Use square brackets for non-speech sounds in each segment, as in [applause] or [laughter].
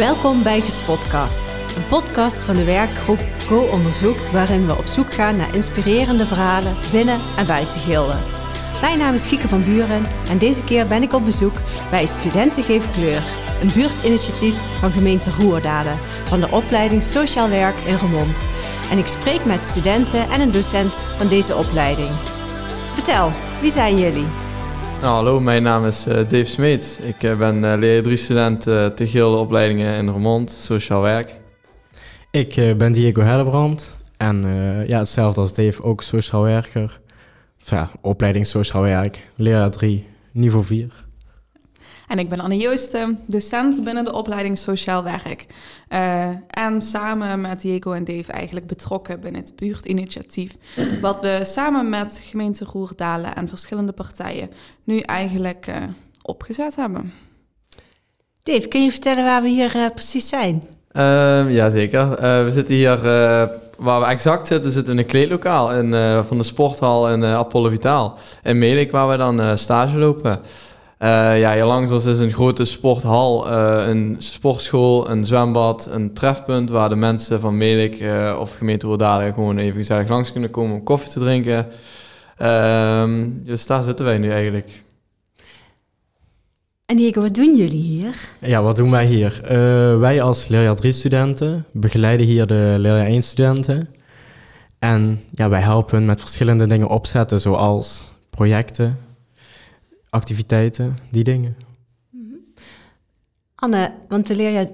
Welkom bij Gespotcast, een podcast van de werkgroep Go Onderzoekt, waarin we op zoek gaan naar inspirerende verhalen binnen en buiten Gilden. Mijn naam is Gieke van Buren en deze keer ben ik op bezoek bij Studenten Geven Kleur, een buurtinitiatief van gemeente Roerdalen van de opleiding Sociaal Werk in Remond. En ik spreek met studenten en een docent van deze opleiding. Vertel, wie zijn jullie? Nou, hallo, mijn naam is uh, Dave Smeets. Ik uh, ben uh, leer 3 student te Gilde opleidingen in Remond, sociaal werk. Ik ben Diego Hellebrand en ja, hetzelfde als Dave, ook sociaal werker. Ja, opleiding sociaal werk, leraar 3, niveau 4. En ik ben Anne Joosten, docent binnen de opleiding Sociaal Werk. Uh, en samen met Diego en Dave eigenlijk betrokken binnen het buurtinitiatief. Wat we samen met gemeente Roerdalen en verschillende partijen nu eigenlijk uh, opgezet hebben. Dave, kun je vertellen waar we hier uh, precies zijn? Uh, Jazeker. we zitten hier, waar we exact zitten, zitten in een kleedlokaal in, van de sporthal in Apollo Vitaal. In Melik, waar we dan stage lopen. Uh, ja, hier langs ons is een grote sporthal, uh, een sportschool, een zwembad, een trefpunt waar de mensen van Melik uh, of gemeente Roerdalen gewoon even gezellig langs kunnen komen om koffie te drinken. Ehm, dus daar zitten wij nu eigenlijk. En Diego, wat doen jullie hier? Ja, wat doen wij hier? wij als leerjaar 3 studenten begeleiden hier de leerjaar 1 studenten. En ja, wij helpen met verschillende dingen opzetten, zoals projecten, activiteiten, die dingen. Mhm. Anne, want de leerjaar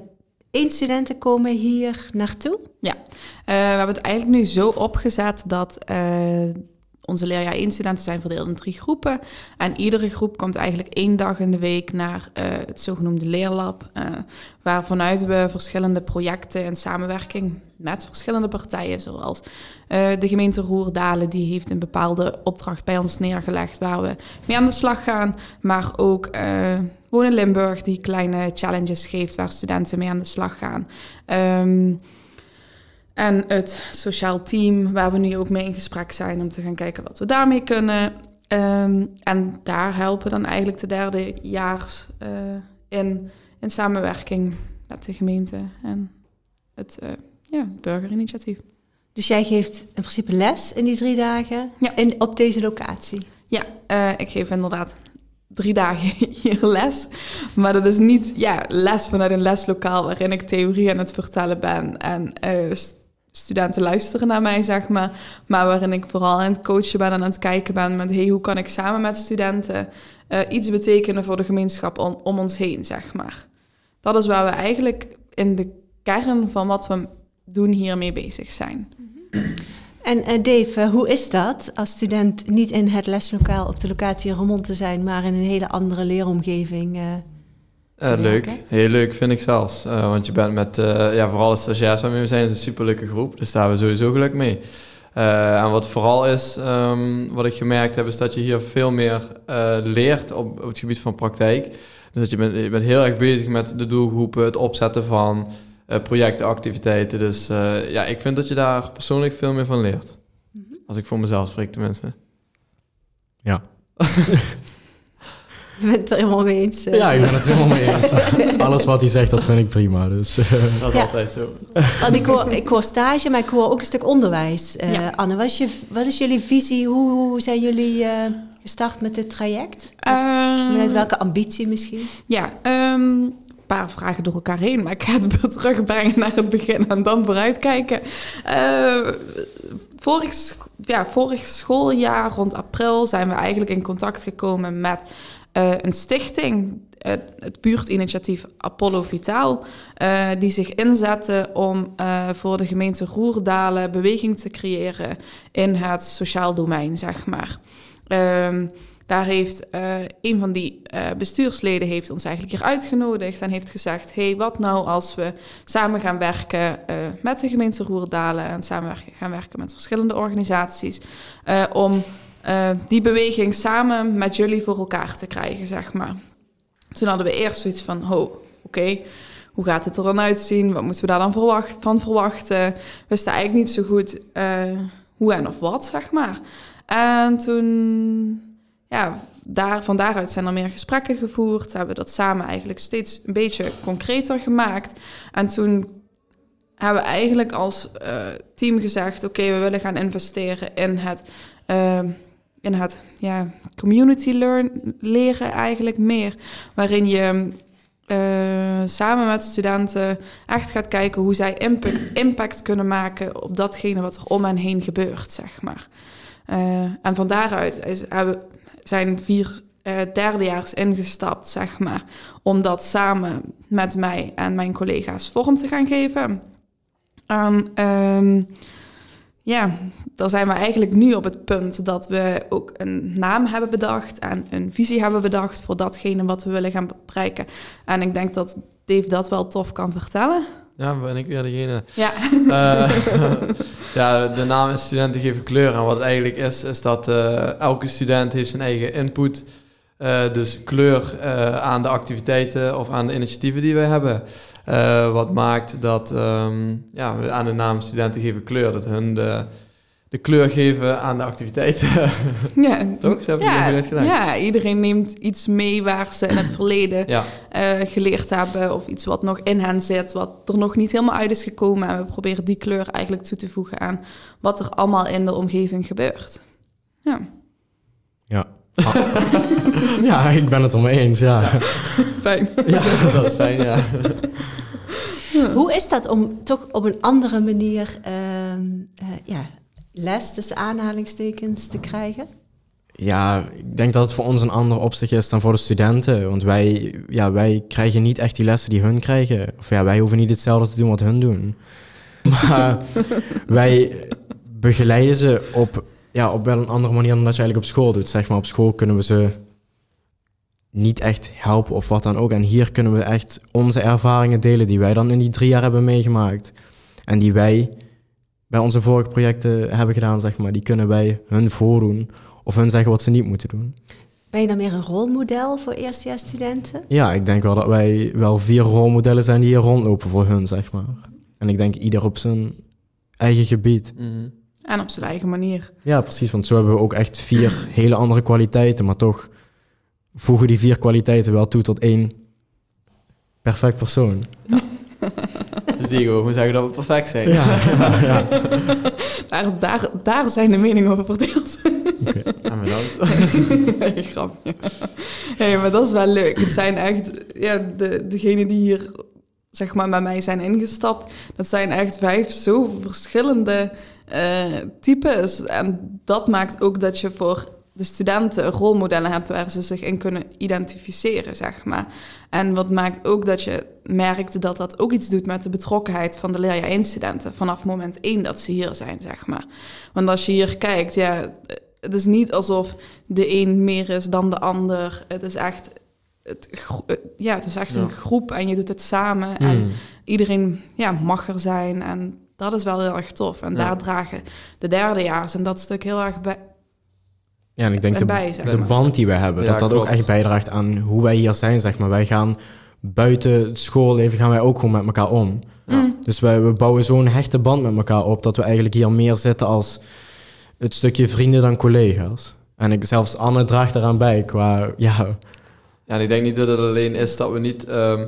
één studenten komen hier naartoe? Ja, uh, we hebben het eigenlijk nu zo opgezet dat uh, onze leerjaar 1 studenten zijn verdeeld in drie groepen. En iedere groep komt eigenlijk één dag in de week naar uh, het zogenoemde leerlab. Uh, waar vanuit we verschillende projecten in samenwerking met verschillende partijen, zoals uh, de gemeente Roerdalen, die heeft een bepaalde opdracht bij ons neergelegd waar we mee aan de slag gaan. Maar ook Wonen Limburg, die kleine challenges geeft waar studenten mee aan de slag gaan. Um, en het sociaal team, waar we nu ook mee in gesprek zijn om te gaan kijken wat we daarmee kunnen. Um, en daar helpen dan eigenlijk de derde jaars uh, in, in samenwerking met de gemeente en het uh, ja, burgerinitiatief. Dus jij geeft in principe les in die drie dagen ja. in, op deze locatie? Ja, uh, ik geef inderdaad drie dagen [laughs] hier les. Maar dat is niet ja, les vanuit een leslokaal waarin ik theorie aan het vertellen ben en studenten luisteren naar mij, zeg maar. Maar waarin ik vooral aan het coachen ben en aan het kijken ben met... hey, hoe kan ik samen met studenten uh, iets betekenen voor de gemeenschap om, ons heen, zeg maar. Dat is waar we eigenlijk in de kern van wat we doen hiermee bezig zijn. En uh, Dave, hoe is dat als student niet in het leslokaal op de locatie Remond te zijn... maar in een hele andere leeromgeving... uh, leuk, heel leuk vind ik zelfs. Uh, want je bent met, uh, ja, vooral de stagiairs waarmee we zijn, is een superleuke groep. Dus daar hebben we sowieso geluk mee. en wat vooral is, um, wat ik gemerkt heb, is dat je hier veel meer leert op, op, het gebied van praktijk. Dus dat je bent, je bent heel erg bezig met de doelgroepen, het opzetten van projecten, activiteiten. Dus ja, ik vind dat je daar persoonlijk veel meer van leert. Mm -hmm. Als ik voor mezelf spreek, tenminste. Ja. [laughs] [laughs] Je bent het er helemaal mee eens. Ja, ik ben het helemaal mee eens. [laughs] Alles wat hij zegt, dat vind ik prima. Dus, uh. Dat is ja. altijd zo. Want ik hoor, ik hoor stage, maar ik hoor ook een stuk onderwijs. Uh, ja. Anne, wat is, je, wat is jullie visie? Hoe, hoe zijn jullie uh, gestart met dit traject? Met, um, met welke ambitie misschien? Ja, um, een paar vragen door elkaar heen, maar ik ga het weer [laughs] terugbrengen naar het begin en dan vooruitkijken. Uh, vorig, ja, vorig schooljaar, rond april, zijn we eigenlijk in contact gekomen met uh, een stichting, het, buurtinitiatief Apollo Vitaal, uh, die zich inzette om uh, voor de gemeente Roerdalen beweging te creëren in het sociaal domein, zeg maar. Um, daar heeft een van die bestuursleden heeft ons eigenlijk hier uitgenodigd en heeft gezegd: hey, wat nou als we samen gaan werken met de gemeente Roerdalen en samen gaan werken met verschillende organisaties om uh, die beweging samen met jullie voor elkaar te krijgen, zeg maar. Toen hadden we eerst zoiets van, oh, oké, hoe gaat het er dan uitzien? Wat moeten we daar dan van verwachten? We wisten eigenlijk niet zo goed uh, hoe en of wat, zeg maar. En toen ja, daar, van daaruit zijn er meer gesprekken gevoerd. Hebben we dat samen eigenlijk steeds een beetje concreter gemaakt. En toen hebben we eigenlijk als uh, team gezegd: oké, we willen gaan investeren in het, in het ja, community learn, leren eigenlijk meer. Waarin je uh, samen met studenten echt gaat kijken hoe zij impact, impact kunnen maken op datgene wat er om hen heen gebeurt, zeg maar. en van daaruit is, zijn vier derdejaars ingestapt, zeg maar, om dat samen met mij en mijn collega's vorm te gaan geven. En um, ja, daar zijn we eigenlijk nu op het punt dat we ook een naam hebben bedacht en een visie hebben bedacht voor datgene wat we willen gaan bereiken. En ik denk dat Dave dat wel tof kan vertellen. Ja, ben ik weer degene. Ja. Uh, [laughs] ja, de naam is Studenten geven kleur. En wat het eigenlijk is, is dat uh, elke student heeft zijn eigen input uh, dus kleur uh, aan de activiteiten of aan de initiatieven die wij hebben. Uh, wat maakt dat um, ja, aan de naam studenten geven kleur, dat hun de, de kleur geven aan de activiteiten. [laughs] Ja, [laughs] toch? Ze hebben ja, gedaan. ja, iedereen neemt iets mee waar ze in het [laughs] verleden ja. geleerd hebben of iets wat nog in hen zit, wat er nog niet helemaal uit is gekomen. En we proberen die kleur eigenlijk toe te voegen aan wat er allemaal in de omgeving gebeurt. Ja. Ja, ja, ik ben het er mee eens, ja. ja. Fijn. Ja, dat is fijn, ja. [laughs] Hoe is dat om toch op een andere manier uh, uh, ja, les tussen aanhalingstekens te krijgen? Ja, ik denk dat het voor ons een ander opzicht is dan voor de studenten. Want wij, ja, wij krijgen niet echt die lessen die hun krijgen. Of ja, wij hoeven niet hetzelfde te doen wat hun doen. [laughs] Maar wij begeleiden ze op ja, op wel een andere manier dan dat je eigenlijk op school doet. Zeg maar, op school kunnen we ze niet echt helpen of wat dan ook. En hier kunnen we echt onze ervaringen delen die wij dan in die drie jaar hebben meegemaakt. En die wij bij onze vorige projecten hebben gedaan, zeg maar. Die kunnen wij hun voordoen of hun zeggen wat ze niet moeten doen. Ben je dan meer een rolmodel voor eerstejaarsstudenten? Ja, ik denk wel dat wij wel vier rolmodellen zijn die hier rondlopen voor hun, zeg maar. En ik denk ieder op zijn eigen gebied. Mm -hmm. En op zijn eigen manier. Ja, precies. Want zo hebben we ook echt vier [clears throat] hele andere kwaliteiten. Maar toch voegen die vier kwaliteiten wel toe tot één perfect persoon. Ja. [laughs] dus die gewoon zeggen dat we perfect zijn. Ja, ja. [laughs] Daar, daar, daar zijn de meningen over verdeeld. Oké. [laughs] Nee, grapje. Hey, maar dat is wel leuk. Het zijn echt ja, de, degenen die hier zeg maar bij mij zijn ingestapt. Dat zijn echt vijf zo verschillende types. En dat maakt ook dat je voor de studenten rolmodellen hebt waar ze zich in kunnen identificeren, zeg maar. En wat maakt ook dat je merkt dat dat ook iets doet met de betrokkenheid van de leerjaar 1 studenten vanaf moment 1 dat ze hier zijn, zeg maar. Want als je hier kijkt, ja, het is niet alsof de een meer is dan de ander. Het is echt het, ja, het is echt ja. een groep en je doet het samen. Hmm. En iedereen ja, mag er zijn. En dat is wel heel erg tof. En Ja. daar dragen de derdejaars en dat stuk heel erg bij. Ja, en ik denk de, zeg de band die we hebben, Ja, dat dat ook echt bijdraagt aan hoe wij hier zijn, zeg maar. Wij gaan buiten het schoolleven gaan wij ook gewoon met elkaar om. Ja. Mm. Dus wij, we bouwen zo'n hechte band met elkaar op dat we eigenlijk hier meer zitten als het stukje vrienden dan collega's. En ik, zelfs Anne draagt eraan bij qua, ja, Ja, en ik denk niet dat het alleen is dat we niet, ehm,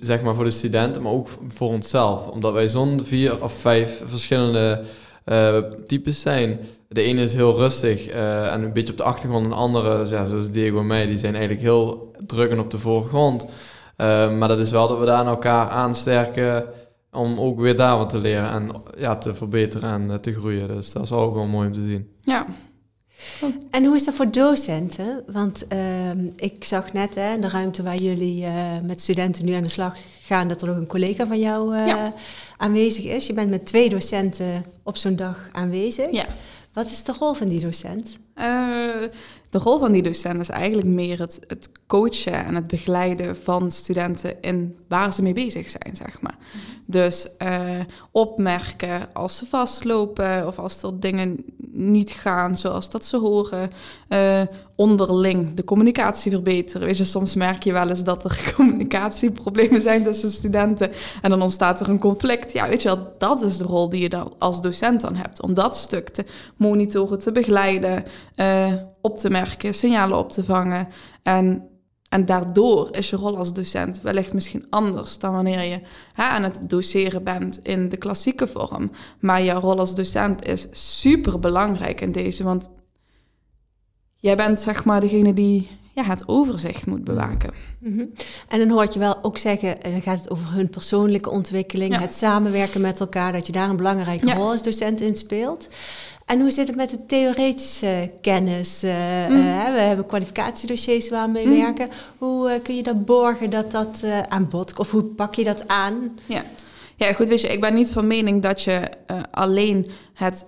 zeg maar voor de studenten, maar ook voor onszelf. Omdat wij zo'n vier of vijf verschillende eh, types zijn. De ene is heel rustig eh, en een beetje op de achtergrond. En de andere, zoals Diego en mij, die zijn eigenlijk heel druk en op de voorgrond. Eh, maar dat is wel dat we daar aan elkaar aansterken om ook weer daar wat te leren en ja, te verbeteren en te groeien. Dus dat is ook wel mooi om te zien. Ja, En hoe is dat voor docenten? Want ehm, ik zag net hè, in de ruimte waar jullie eh, met studenten nu aan de slag gaan, dat er nog een collega van jou eh, Ja. aanwezig is. Je bent met twee docenten op zo'n dag aanwezig. Ja. Wat is de rol van die docent? Eh, de rol van die docent is eigenlijk meer het, het coachen en het begeleiden van studenten in waar ze mee bezig zijn, zeg maar. Dus eh, opmerken als ze vastlopen of als er dingen niet gaan zoals dat ze horen. Eh, onderling de communicatie verbeteren. Weet je, soms merk je wel eens dat er [laughs] communicatieproblemen zijn tussen studenten en dan ontstaat er een conflict. Ja, weet je wel, dat is de rol die je dan als docent dan hebt. Om dat stuk te monitoren, te begeleiden. Op te merken, signalen op te vangen. En en daardoor is je rol als docent wellicht misschien anders dan wanneer je hè, aan het doseren bent in de klassieke vorm. Maar jouw rol als docent is super belangrijk in deze, want jij bent zeg maar degene die ja, het overzicht moet bewaken. Mhm. En dan hoor je wel ook zeggen, en dan gaat het over hun persoonlijke ontwikkeling, het samenwerken met elkaar, dat je daar een belangrijke rol als docent in speelt. En hoe zit het met de theoretische kennis? Uh, we hebben kwalificatiedossiers waar we mee mm. werken. Hoe uh, kun je dat borgen dat dat aan bod Of hoe pak je dat aan? Ja. ja, goed, weet je, ik ben niet van mening dat je alleen het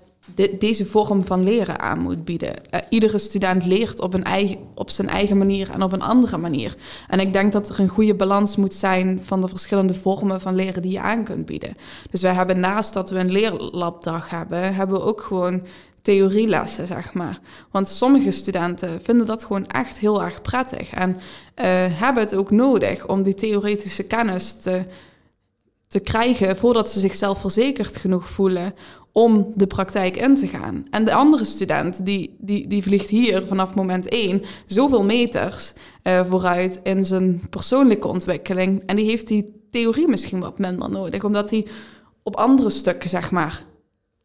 deze vorm van leren aan moet bieden. Uh, iedere student leert op, een eigen, op zijn eigen manier en op een andere manier. En ik denk dat er een goede balans moet zijn van de verschillende vormen van leren die je aan kunt bieden. Dus wij hebben naast dat we een leerlabdag hebben, hebben we ook gewoon theorielessen, zeg maar. Want sommige studenten vinden dat gewoon echt heel erg prettig en uh, hebben het ook nodig om die theoretische kennis te, te krijgen voordat ze zichzelf verzekerd genoeg voelen om de praktijk in te gaan. En de andere student, die, die, die vliegt hier vanaf moment één zoveel meters uh, vooruit in zijn persoonlijke ontwikkeling. En die heeft die theorie misschien wat minder nodig, omdat hij op andere stukken, zeg maar,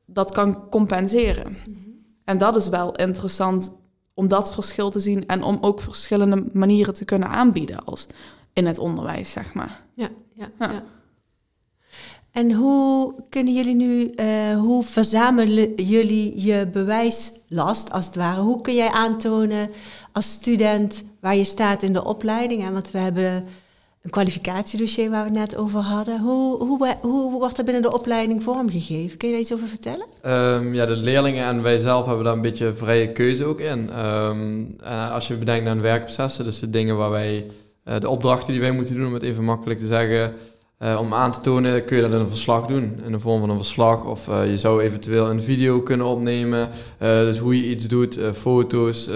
dat kan compenseren. Mhm. En dat is wel interessant om dat verschil te zien en om ook verschillende manieren te kunnen aanbieden als in het onderwijs, zeg maar. ja. ja. ja. En hoe kunnen jullie nu, uh, hoe verzamelen jullie je bewijslast als het ware? Hoe kun jij aantonen als student waar je staat in de opleiding? En want we hebben een kwalificatiedossier waar we het net over hadden. Hoe, hoe, hoe wordt dat binnen de opleiding vormgegeven? Kun je daar iets over vertellen? Um, ja, de leerlingen en wij zelf hebben daar een beetje vrije keuze ook in. Um, als je bedenkt aan werkprocessen, dus de dingen waar wij, uh, de opdrachten die wij moeten doen, om het even makkelijk te zeggen uh, om aan te tonen kun je dat in een verslag doen, in de vorm van een verslag. Of uh, je zou eventueel een video kunnen opnemen, uh, dus hoe je iets doet, foto's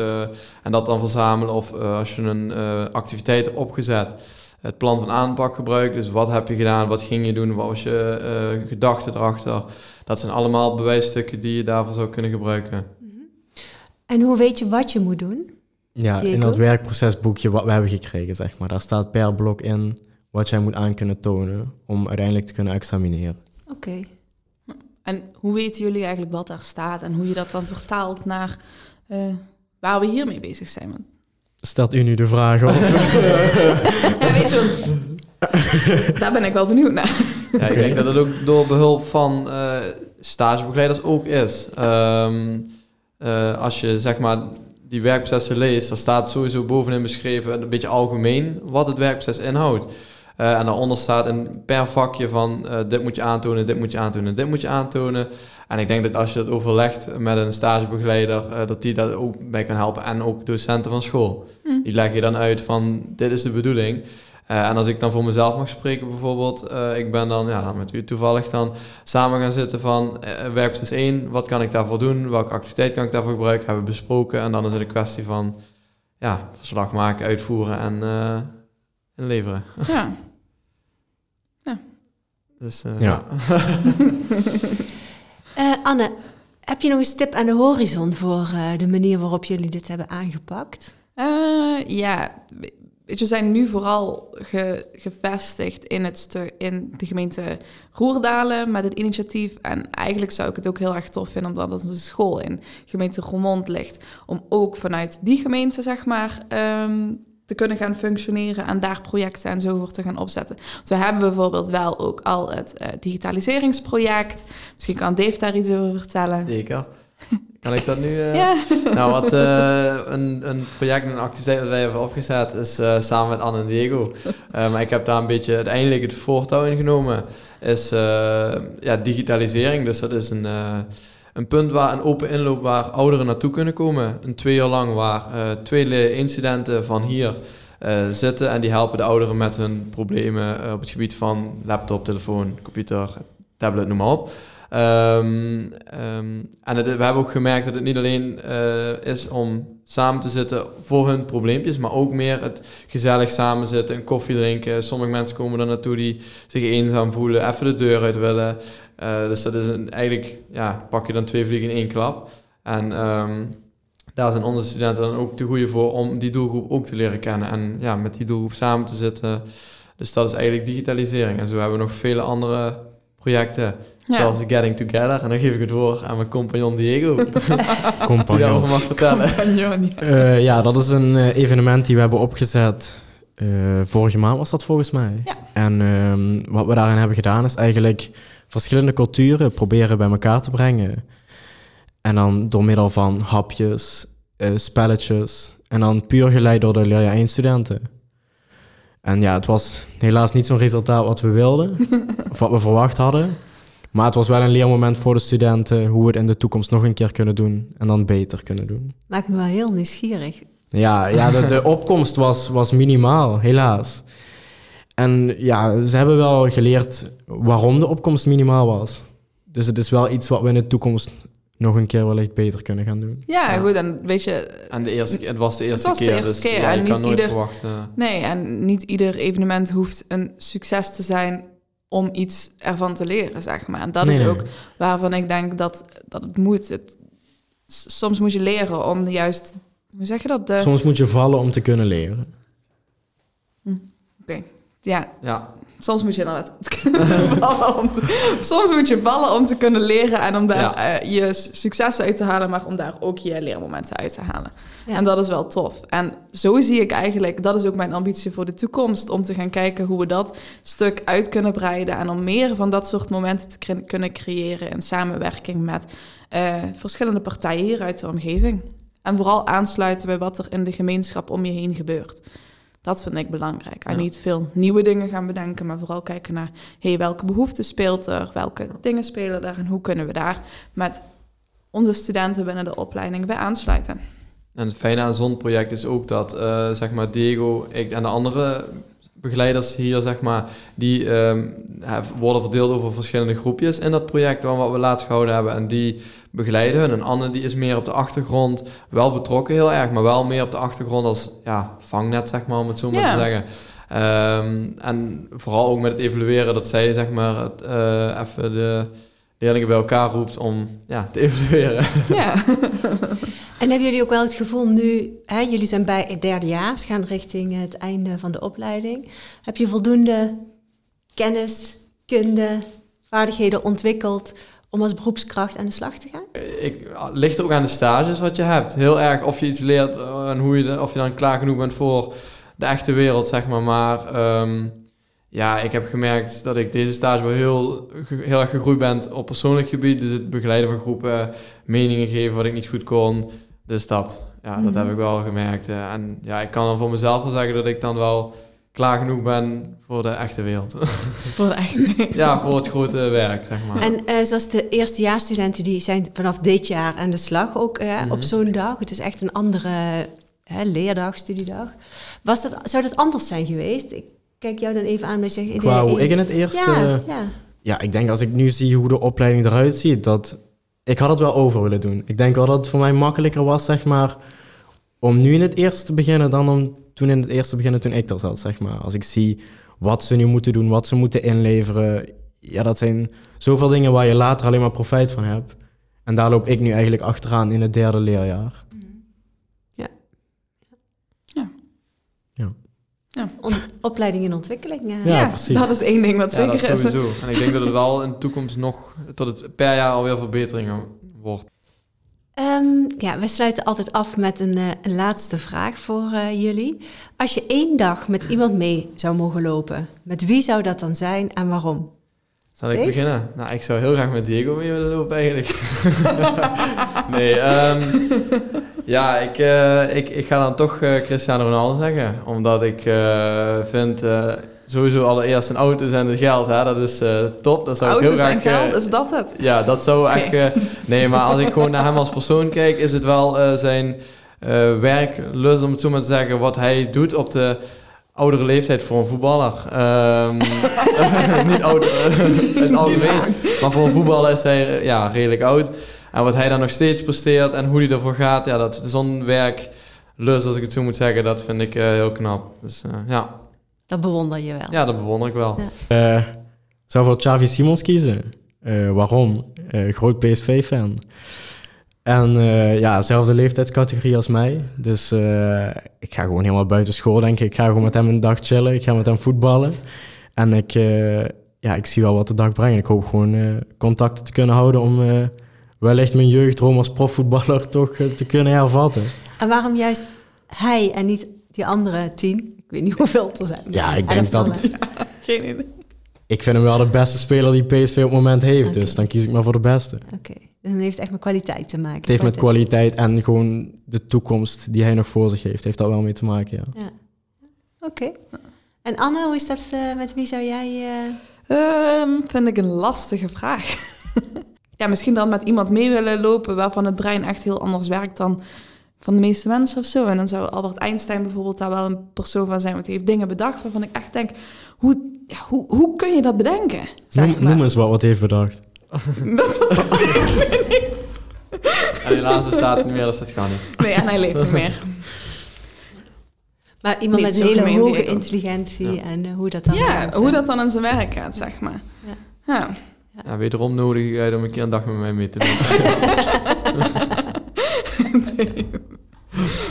en dat dan verzamelen. Of als je een activiteit hebt opgezet, het plan van aanpak gebruiken. Dus wat heb je gedaan, wat ging je doen, wat was je gedachte erachter. Dat zijn allemaal bewijsstukken die je daarvoor zou kunnen gebruiken. Mhm. En hoe weet je wat je moet doen? Ja, in dat werkprocesboekje wat we hebben gekregen, zeg maar. Daar staat per blok in wat jij moet aan kunnen tonen om uiteindelijk te kunnen examineren. Oké. En hoe weten jullie eigenlijk wat daar staat en hoe je dat dan vertaalt naar uh, waar we hiermee bezig zijn? Stelt u nu de vraag op? [laughs] ja, weet je daar ben ik wel benieuwd naar. Ja, ik denk dat het ook door behulp van uh, stagebegeleiders ook is. Um, uh, als je zeg maar die werkprocessen leest, dan staat sowieso bovenin beschreven een beetje algemeen wat het werkproces inhoudt. Uh, en daaronder staat een per vakje van uh, dit moet je aantonen, dit moet je aantonen, dit moet je aantonen. En ik denk dat als je dat overlegt met een stagebegeleider, uh, dat die daar ook bij kan helpen. En ook docenten van school. Mm. Die leggen je dan uit van dit is de bedoeling. en als ik dan voor mezelf mag spreken bijvoorbeeld, ik ben dan ja, met u toevallig dan samen gaan zitten van werkproces 1, wat kan ik daarvoor doen, welke activiteit kan ik daarvoor gebruiken, hebben we besproken. En dan is het een kwestie van ja, verslag maken, uitvoeren en, en leveren. Ja. [laughs] Dus, uh, ja. uh, [laughs] Anne, heb je nog een tip aan de horizon voor uh, de manier waarop jullie dit hebben aangepakt? ja, we zijn nu vooral ge, gevestigd in, het in de gemeente Roerdalen met het initiatief. En eigenlijk zou ik het ook heel erg tof vinden, omdat het een school in gemeente Roermond ligt, om ook vanuit die gemeente, zeg maar, um, te kunnen gaan functioneren en daar projecten en zo voor te gaan opzetten. Want we hebben bijvoorbeeld wel ook al het uh, digitaliseringsproject. Misschien kan Dave daar iets over vertellen. Zeker. Kan ik dat nu? Uh... [laughs] Ja. Nou, wat uh, een, een project, een activiteit dat wij hebben opgezet, is uh, samen met Anne en Diego. [laughs] maar ik heb daar een beetje uiteindelijk het voortouw in genomen. Is ja, digitalisering. Dus dat is een een punt waar een open inloop waar ouderen naartoe kunnen komen. Een twee jaar lang waar uh, twee incidenten van hier uh, zitten en die helpen de ouderen met hun problemen uh, op het gebied van laptop, telefoon, computer, tablet, noem maar op. Um, um, en we hebben ook gemerkt dat het niet alleen is om samen te zitten voor hun probleempjes, maar ook meer het gezellig samen zitten, een koffie drinken. Sommige mensen komen er naartoe die zich eenzaam voelen, even de deur uit willen. Uh, dus dat is een, eigenlijk, ja, pak je dan twee vliegen in één klap. En um, daar zijn onze studenten dan ook te goede voor om die doelgroep ook te leren kennen en ja, met die doelgroep samen te zitten. Dus dat is eigenlijk digitalisering. En zo hebben we nog vele andere projecten, Ja. zoals Getting Together. En dan geef ik het woord aan mijn compagnon Diego, [laughs] die Compagnon. daarover mag vertellen. Compagnon, ja. Eh, ja, dat is een eh, evenement die we hebben opgezet. eh, vorige maand was dat volgens mij. Ja. En ehm, wat we daarin hebben gedaan is eigenlijk verschillende culturen proberen bij elkaar te brengen. En dan door middel van hapjes, eh, spelletjes. En dan puur geleid door de leerjaar 1 studenten. En ja, het was helaas niet zo'n resultaat wat we wilden. [laughs] of wat we verwacht hadden. Maar het was wel een leermoment voor de studenten hoe we het in de toekomst nog een keer kunnen doen. En dan beter kunnen doen. Maakt me wel heel nieuwsgierig. Ja, ja de, de opkomst was, was minimaal, helaas. En ja, ze hebben wel geleerd waarom de opkomst minimaal was. Dus het is wel iets wat we in de toekomst nog een keer wellicht beter kunnen gaan doen. Ja, Ja. goed, en weet je, En de eerste, het was de eerste was de keer, eerste dus keer ja, en je niet kan nooit ieder- verwachten. nee, en niet ieder evenement hoeft een succes te zijn om iets ervan te leren, zeg maar. En dat Nee, is nee. ook waarvan ik denk dat, dat het moet. Het, soms moet je leren om juist, hoe zeg je dat? De, Soms moet je vallen om te kunnen leren. Ja, Ja, soms moet je inderdaad [laughs] vallen om te, soms moet je vallen om te kunnen leren en om daar Ja. eh, je successen uit te halen, maar om daar ook je leermomenten uit te halen. Ja. En dat is wel tof. En zo zie ik eigenlijk, dat is ook mijn ambitie voor de toekomst, om te gaan kijken hoe we dat stuk uit kunnen breiden en om meer van dat soort momenten te cre- kunnen creëren in samenwerking met eh, verschillende partijen hier uit de omgeving. En vooral aansluiten bij wat er in de gemeenschap om je heen gebeurt. Dat vind ik belangrijk. En Ja. niet veel nieuwe dingen gaan bedenken, maar vooral kijken naar hey, welke behoeften speelt er, welke dingen spelen er en hoe kunnen we daar met onze studenten binnen de opleiding bij aansluiten. En het fijne aan zo'n project is ook dat, eh, zeg maar, Diego ik, en de andere begeleiders hier, zeg maar, die ehm, worden verdeeld over verschillende groepjes in dat project van wat we laatst gehouden hebben. En die begeleiden hun. En Anne, die is meer op de achtergrond, wel betrokken heel erg, maar wel meer op de achtergrond als, ja, vangnet, zeg maar, om het zo maar te zeggen. Ehm, en vooral ook met het evalueren, dat zij, zeg maar, het, eh, even de leerlingen bij elkaar roept om, ja, te [laughs] evalueren. Ja. [laughs] En hebben jullie ook wel het gevoel nu, hè, jullie zijn bij het derde jaar, ze gaan richting het einde van de opleiding. Heb je voldoende kennis, kunde, vaardigheden ontwikkeld om als beroepskracht aan de slag te gaan? Ik, het ligt ook aan de stages wat je hebt. Heel erg of je iets leert eh, en hoe je, of je dan klaar genoeg bent voor de echte wereld, zeg maar. Maar ehm, ja, ik heb gemerkt dat ik deze stage wel heel, heel erg gegroeid ben op persoonlijk gebied. Dus het begeleiden van groepen, meningen geven wat ik niet goed kon. Dus dat, ja, dat Mhm. heb ik wel gemerkt. eh. En ja, ik kan dan voor mezelf wel zeggen dat ik dan wel klaar genoeg ben voor de echte wereld. [laughs] Voor de echt. ja, voor het grote werk, zeg maar. En eh, zoals de eerstejaarsstudenten, die zijn vanaf dit jaar aan de slag ook eh, Mhm. op zo'n dag. Het is echt een andere hè, leerdag, studiedag. Was dat, zou dat anders zijn geweest? Ik kijk jou dan even aan. Je zegt, Qua hoe ik in het eerste... Ja, ja. Ja, ik denk als ik nu zie hoe de opleiding eruit ziet, dat ik had het wel over willen doen. Ik denk wel dat het voor mij makkelijker was, zeg maar, om nu in het eerste te beginnen dan om toen in het eerste te beginnen toen ik er zat, zeg maar. Als ik zie wat ze nu moeten doen, wat ze moeten inleveren, ja, dat zijn zoveel dingen waar je later alleen maar profijt van hebt. En daar loop ik nu eigenlijk achteraan in het derde leerjaar. On- opleiding in ontwikkeling. eh. Ja, precies. Dat is één ding wat Ja, zeker dat is. sowieso. En ik denk dat het wel in de toekomst nog, tot het per jaar alweer verbeteringen wordt. Ehm, ja, we sluiten altijd af met een, eh, een laatste vraag voor eh, jullie. Als je één dag met iemand mee zou mogen lopen, met wie zou dat dan zijn en waarom? Zal ik Dave? beginnen? Nou, ik zou heel graag met Diego mee willen lopen eigenlijk. [laughs] nee, ehm, ja, ik, eh, ik, ik ga dan toch eh, Cristiano Ronaldo zeggen. Omdat ik eh, vind, sowieso allereerst een auto's en het geld, hè, dat is top. Dat zou ik heel en graag... geld, eh, is dat het? Ja, dat zou echt... nee, maar als ik gewoon naar hem als persoon kijk, is het wel zijn werklust, om het zo maar te zeggen, wat hij doet op de oudere leeftijd voor een voetballer. Ehm, [laughs] [laughs] niet oud eh, het algemeen, maar voor een voetballer is hij ja, redelijk oud. En wat hij dan nog steeds presteert en hoe hij ervoor gaat, ja, dat zo'n werklust, als ik het zo moet zeggen, dat vind ik eh, heel knap. Dus eh, ja. Dat bewonder je wel. ja, dat bewonder ik wel. Ja. Eh, zou voor Xavi Simons kiezen. Eh, waarom? Eh, groot PSV-fan. En uh, ja, zelfde leeftijdscategorie als mij. Dus uh, ik ga gewoon helemaal buiten school, denk ik. Ik ga gewoon met hem een dag chillen. Ik ga met hem voetballen. En ik, uh, ja, ik zie wel wat de dag brengt. Ik hoop gewoon contacten te kunnen houden om wellicht mijn jeugdroom als profvoetballer [laughs] toch te kunnen hervatten. En waarom juist hij en niet die andere tien? Ik weet niet [laughs] hoeveel er zijn. Ja, ik denk dat... [laughs] Geen idee. Ik vind hem wel de beste speler die PSV op het moment heeft. Dus dan kies ik maar voor de beste. Oké, dan heeft het echt met kwaliteit te maken. Het heeft met kwaliteit en gewoon de toekomst die hij nog voor zich heeft. Heeft daar wel mee te maken, ja. ja. Oké. En Anne, hoe is dat? Uh, met wie zou jij... Uh... vind ik een lastige vraag. [laughs] ja, misschien dan met iemand mee willen lopen waarvan het brein echt heel anders werkt dan van de meeste mensen of zo. En dan zou Albert Einstein bijvoorbeeld daar wel een persoon van zijn, want hij heeft dingen bedacht waarvan ik echt denk, hoe, ja, hoe, hoe kun je dat bedenken? Noem, noem, eens wat wat heeft bedacht. Dat, dat niet. En helaas bestaat het niet meer, dus dat gaat niet. Nee, en hij leeft niet meer. Maar iemand met een hele hoge intelligentie en uh, hoe dat dan Ja, hoe dat dan in zijn werk gaat, zeg maar. Ja. ja. ja. wederom nodig jij om een keer een dag met mij mee te doen.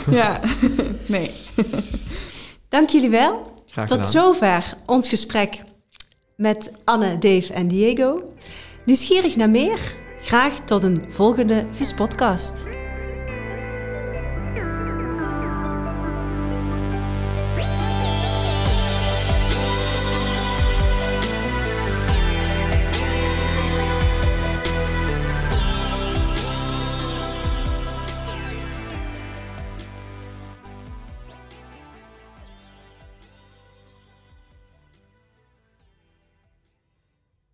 [laughs] ja, nee. Dank jullie wel. Tot zover ons gesprek met Anne, Dave en Diego. Nieuwsgierig naar meer? Graag tot een volgende Gespodcast.